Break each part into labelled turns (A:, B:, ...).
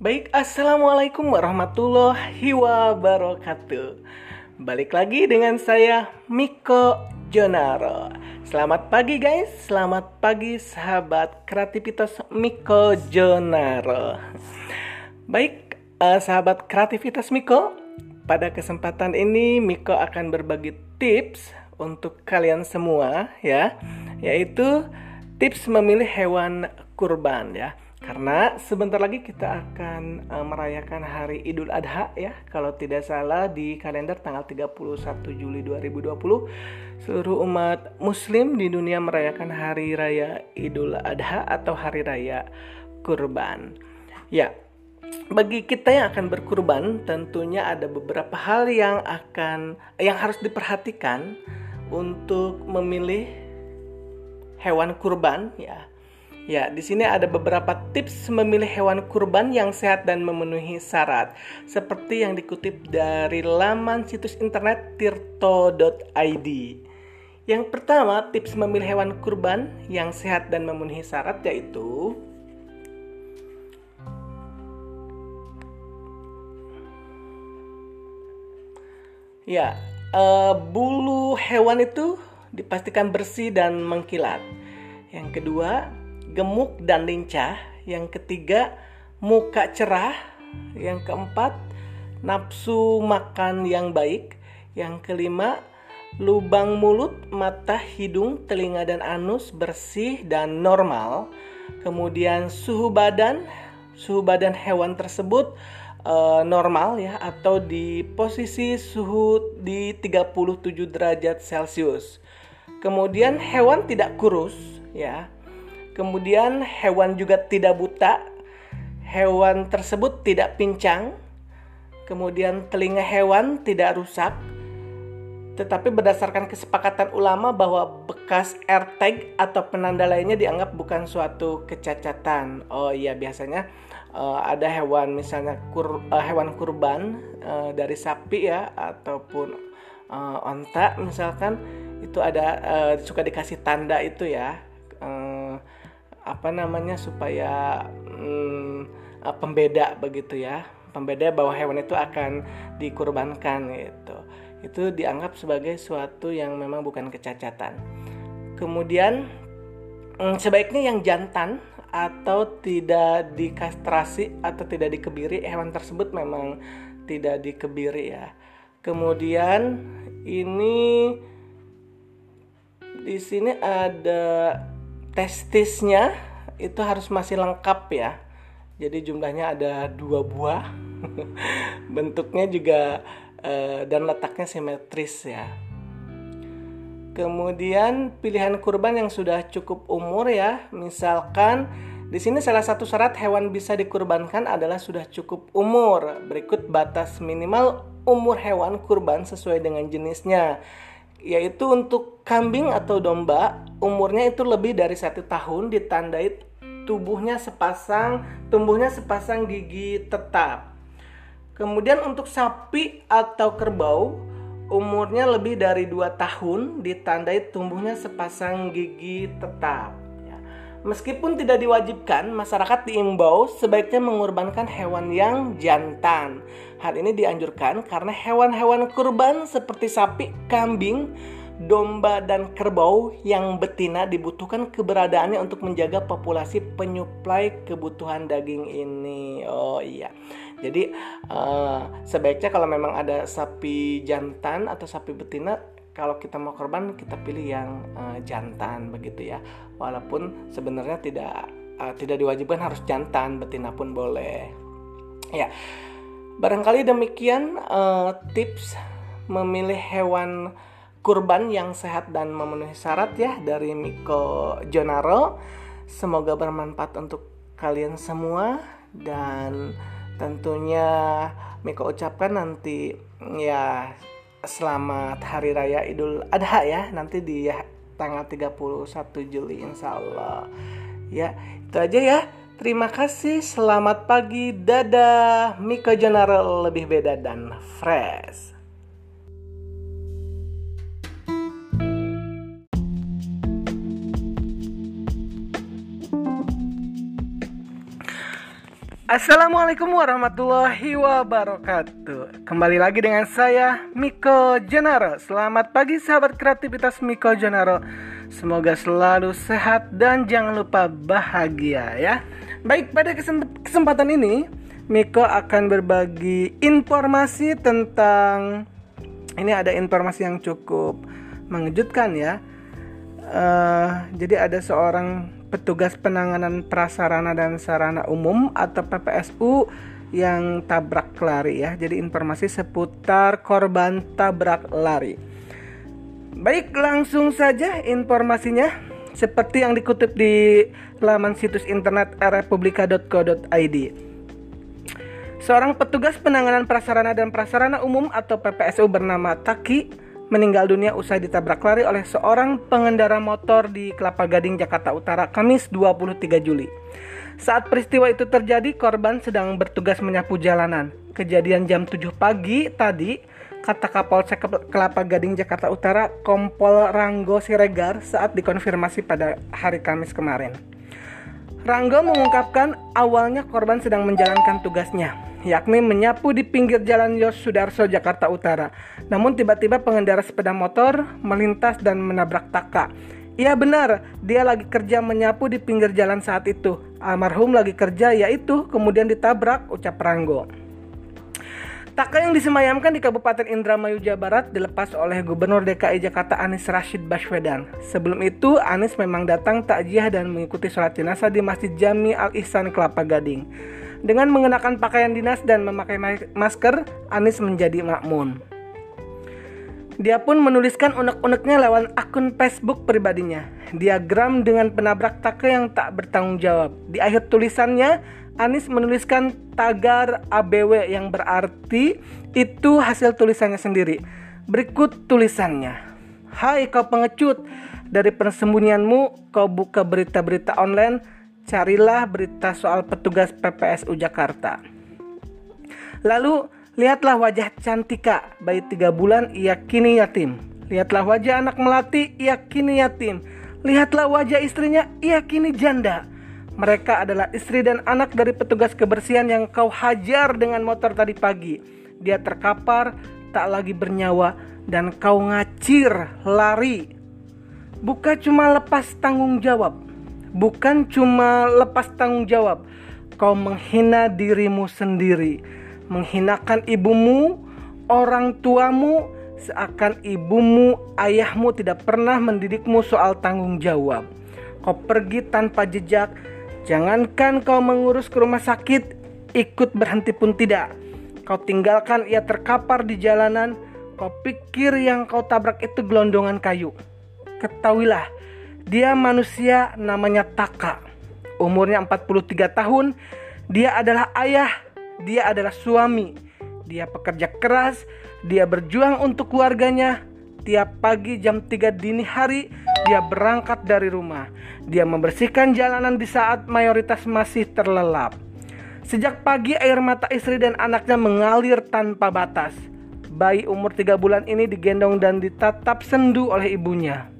A: Baik, Assalamualaikum warahmatullahi wabarakatuh. Balik lagi dengan saya, Miko Jonaro. Selamat pagi guys, selamat pagi sahabat kreativitas Miko Jonaro. Baik, uh, sahabat kreativitas Miko Pada kesempatan ini Miko akan berbagi tips untuk kalian semua ya. Yaitu tips memilih hewan kurban ya karena sebentar lagi kita akan uh, merayakan hari Idul Adha ya. Kalau tidak salah di kalender tanggal 31 Juli 2020 Seluruh umat muslim di dunia merayakan hari raya Idul Adha atau hari raya kurban. Ya, bagi kita yang akan berkurban tentunya ada beberapa hal yang akan yang harus diperhatikan untuk memilih hewan kurban ya Ya, di sini ada beberapa tips memilih hewan kurban yang sehat dan memenuhi syarat, seperti yang dikutip dari laman situs internet tirto.id. Yang pertama, tips memilih hewan kurban yang sehat dan memenuhi syarat yaitu Ya, uh, bulu hewan itu dipastikan bersih dan mengkilat. Yang kedua, gemuk dan lincah. Yang ketiga, muka cerah. Yang keempat, nafsu makan yang baik. Yang kelima, lubang mulut, mata, hidung, telinga, dan anus bersih dan normal. Kemudian suhu badan, suhu badan hewan tersebut uh, normal ya atau di posisi suhu di 37 derajat Celcius. Kemudian hewan tidak kurus ya. Kemudian hewan juga tidak buta. Hewan tersebut tidak pincang. Kemudian telinga hewan tidak rusak. Tetapi berdasarkan kesepakatan ulama bahwa bekas AirTag atau penanda lainnya dianggap bukan suatu kecacatan. Oh iya biasanya uh, ada hewan misalnya kur, uh, hewan kurban uh, dari sapi ya ataupun uh, onta misalkan itu ada uh, suka dikasih tanda itu ya. Apa namanya supaya hmm, pembeda begitu ya. Pembeda bahwa hewan itu akan dikurbankan gitu. Itu dianggap sebagai suatu yang memang bukan kecacatan. Kemudian hmm, sebaiknya yang jantan atau tidak dikastrasi atau tidak dikebiri hewan tersebut memang tidak dikebiri ya. Kemudian ini di sini ada testisnya itu harus masih lengkap ya. Jadi jumlahnya ada dua buah. Bentuknya juga uh, dan letaknya simetris ya. Kemudian pilihan kurban yang sudah cukup umur ya. Misalkan di sini salah satu syarat hewan bisa dikurbankan adalah sudah cukup umur. Berikut batas minimal umur hewan kurban sesuai dengan jenisnya yaitu untuk kambing atau domba umurnya itu lebih dari satu tahun ditandai tubuhnya sepasang tumbuhnya sepasang gigi tetap. Kemudian untuk sapi atau kerbau umurnya lebih dari dua tahun ditandai tumbuhnya sepasang gigi tetap Meskipun tidak diwajibkan, masyarakat diimbau sebaiknya mengorbankan hewan yang jantan. Hal ini dianjurkan karena hewan-hewan kurban seperti sapi, kambing, domba, dan kerbau yang betina dibutuhkan keberadaannya untuk menjaga populasi penyuplai kebutuhan daging ini. Oh iya. Jadi uh, sebaiknya kalau memang ada sapi jantan atau sapi betina kalau kita mau korban kita pilih yang uh, jantan begitu ya. Walaupun sebenarnya tidak uh, tidak diwajibkan harus jantan betina pun boleh. Ya barangkali demikian uh, tips memilih hewan kurban yang sehat dan memenuhi syarat ya dari Miko Jonaro. Semoga bermanfaat untuk kalian semua dan tentunya Miko ucapkan nanti ya selamat hari raya Idul Adha ya nanti di tanggal 31 Juli insya Allah. Ya itu aja ya. Terima kasih selamat pagi dadah. Mika General lebih beda dan fresh Assalamualaikum warahmatullahi wabarakatuh. Kembali lagi dengan saya Miko Jenaro Selamat pagi sahabat kreativitas Miko Jenaro Semoga selalu sehat dan jangan lupa bahagia ya. Baik pada kesempatan ini Miko akan berbagi informasi tentang Ini ada informasi yang cukup mengejutkan ya. Uh, Jadi ada seorang petugas penanganan prasarana dan sarana umum atau PPSU yang tabrak lari ya. Jadi informasi seputar korban tabrak lari. Baik, langsung saja informasinya seperti yang dikutip di laman situs internet republika.co.id. Seorang petugas penanganan prasarana dan prasarana umum atau PPSU bernama Taki meninggal dunia usai ditabrak lari oleh seorang pengendara motor di Kelapa Gading, Jakarta Utara, Kamis 23 Juli. Saat peristiwa itu terjadi, korban sedang bertugas menyapu jalanan. Kejadian jam 7 pagi tadi, kata Kapolsek Kelapa Gading, Jakarta Utara, Kompol Ranggo Siregar saat dikonfirmasi pada hari Kamis kemarin. Ranggo mengungkapkan awalnya korban sedang menjalankan tugasnya, yakni menyapu di pinggir jalan Yos Sudarso Jakarta Utara. Namun tiba-tiba pengendara sepeda motor melintas dan menabrak Taka. Iya benar, dia lagi kerja menyapu di pinggir jalan saat itu. Almarhum lagi kerja yaitu kemudian ditabrak ucap Ranggo. Taka yang disemayamkan di Kabupaten Indramayu, Jawa Barat dilepas oleh Gubernur DKI Jakarta Anies Rashid Baswedan. Sebelum itu, Anies memang datang takjiah dan mengikuti sholat jenazah di Masjid Jami Al-Ihsan Kelapa Gading. Dengan mengenakan pakaian dinas dan memakai masker, Anies menjadi makmun. Dia pun menuliskan unek-uneknya lewat akun Facebook pribadinya. Diagram dengan penabrak take yang tak bertanggung jawab. Di akhir tulisannya, Anies menuliskan tagar ABW yang berarti itu hasil tulisannya sendiri. Berikut tulisannya. Hai kau pengecut, dari persembunyianmu kau buka berita-berita online carilah berita soal petugas PPSU Jakarta. Lalu, lihatlah wajah Cantika, bayi tiga bulan ia kini yatim. Lihatlah wajah anak melati, ia kini yatim. Lihatlah wajah istrinya, ia kini janda. Mereka adalah istri dan anak dari petugas kebersihan yang kau hajar dengan motor tadi pagi. Dia terkapar, tak lagi bernyawa, dan kau ngacir, lari. Bukan cuma lepas tanggung jawab, bukan cuma lepas tanggung jawab, kau menghina dirimu sendiri, menghinakan ibumu, orang tuamu, seakan ibumu, ayahmu tidak pernah mendidikmu soal tanggung jawab. Kau pergi tanpa jejak, jangankan kau mengurus ke rumah sakit, ikut berhenti pun tidak. Kau tinggalkan ia terkapar di jalanan, kau pikir yang kau tabrak itu gelondongan kayu. Ketahuilah, dia manusia namanya Taka. Umurnya 43 tahun. Dia adalah ayah, dia adalah suami. Dia pekerja keras, dia berjuang untuk keluarganya. Tiap pagi jam 3 dini hari dia berangkat dari rumah. Dia membersihkan jalanan di saat mayoritas masih terlelap. Sejak pagi air mata istri dan anaknya mengalir tanpa batas. Bayi umur 3 bulan ini digendong dan ditatap sendu oleh ibunya.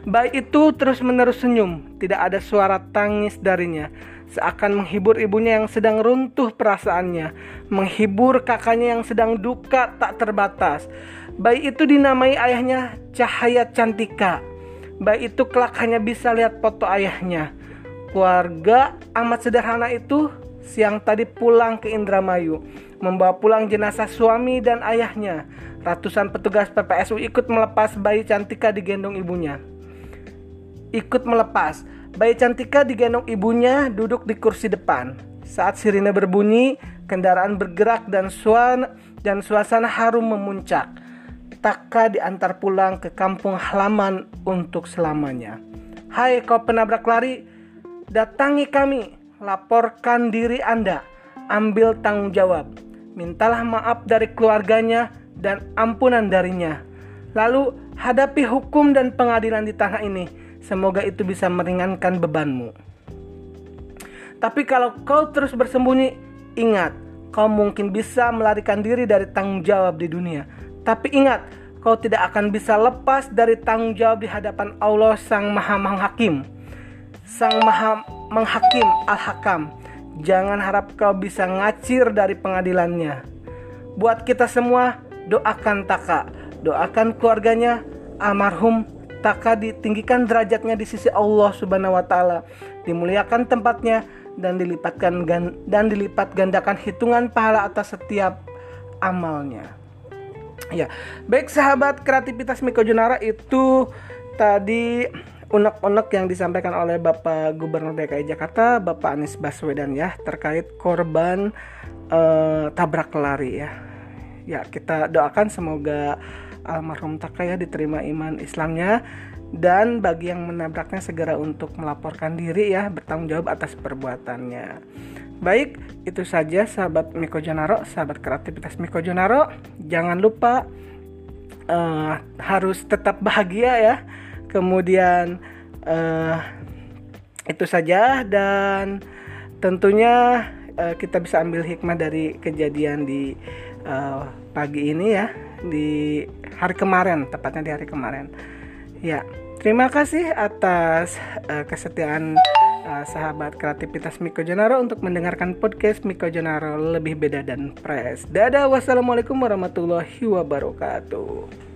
A: Bayi itu terus-menerus senyum, tidak ada suara tangis darinya. Seakan menghibur ibunya yang sedang runtuh perasaannya, menghibur kakaknya yang sedang duka tak terbatas. Bayi itu dinamai ayahnya Cahaya Cantika. Bayi itu kelak hanya bisa lihat foto ayahnya. Keluarga amat sederhana itu siang tadi pulang ke Indramayu, membawa pulang jenazah suami dan ayahnya. Ratusan petugas PPSU ikut melepas bayi Cantika digendong ibunya ikut melepas. Bayi Cantika digendong ibunya duduk di kursi depan. Saat sirine berbunyi, kendaraan bergerak dan suan dan suasana harum memuncak. Taka diantar pulang ke kampung halaman untuk selamanya. Hai kau penabrak lari, datangi kami, laporkan diri Anda, ambil tanggung jawab. Mintalah maaf dari keluarganya dan ampunan darinya. Lalu hadapi hukum dan pengadilan di tanah ini Semoga itu bisa meringankan bebanmu. Tapi kalau kau terus bersembunyi, ingat, kau mungkin bisa melarikan diri dari tanggung jawab di dunia. Tapi ingat, kau tidak akan bisa lepas dari tanggung jawab di hadapan Allah Sang Maha Menghakim. Sang Maha Menghakim Al-Hakam. Jangan harap kau bisa ngacir dari pengadilannya. Buat kita semua, doakan Taka, doakan keluarganya almarhum Taka ditinggikan derajatnya di sisi Allah Subhanahu wa taala, dimuliakan tempatnya dan dilipatkan dan dilipat gandakan hitungan pahala atas setiap amalnya. Ya, baik sahabat kreativitas Miko Junara itu tadi unek-unek yang disampaikan oleh Bapak Gubernur DKI Jakarta, Bapak Anies Baswedan ya terkait korban uh, tabrak lari ya. Ya, kita doakan semoga almarhum Taka ya diterima iman Islamnya dan bagi yang menabraknya segera untuk melaporkan diri ya bertanggung jawab atas perbuatannya. Baik, itu saja sahabat Miko Jonaro, sahabat kreativitas Miko Jonaro. Jangan lupa uh, harus tetap bahagia ya. Kemudian uh, itu saja dan tentunya uh, kita bisa ambil hikmah dari kejadian di uh, pagi ini ya, di hari kemarin, tepatnya di hari kemarin. Ya, terima kasih atas uh, kesetiaan uh, sahabat kreativitas Miko Jonaro untuk mendengarkan podcast Miko Jonaro lebih beda dan fresh. Dadah, wassalamualaikum warahmatullahi wabarakatuh.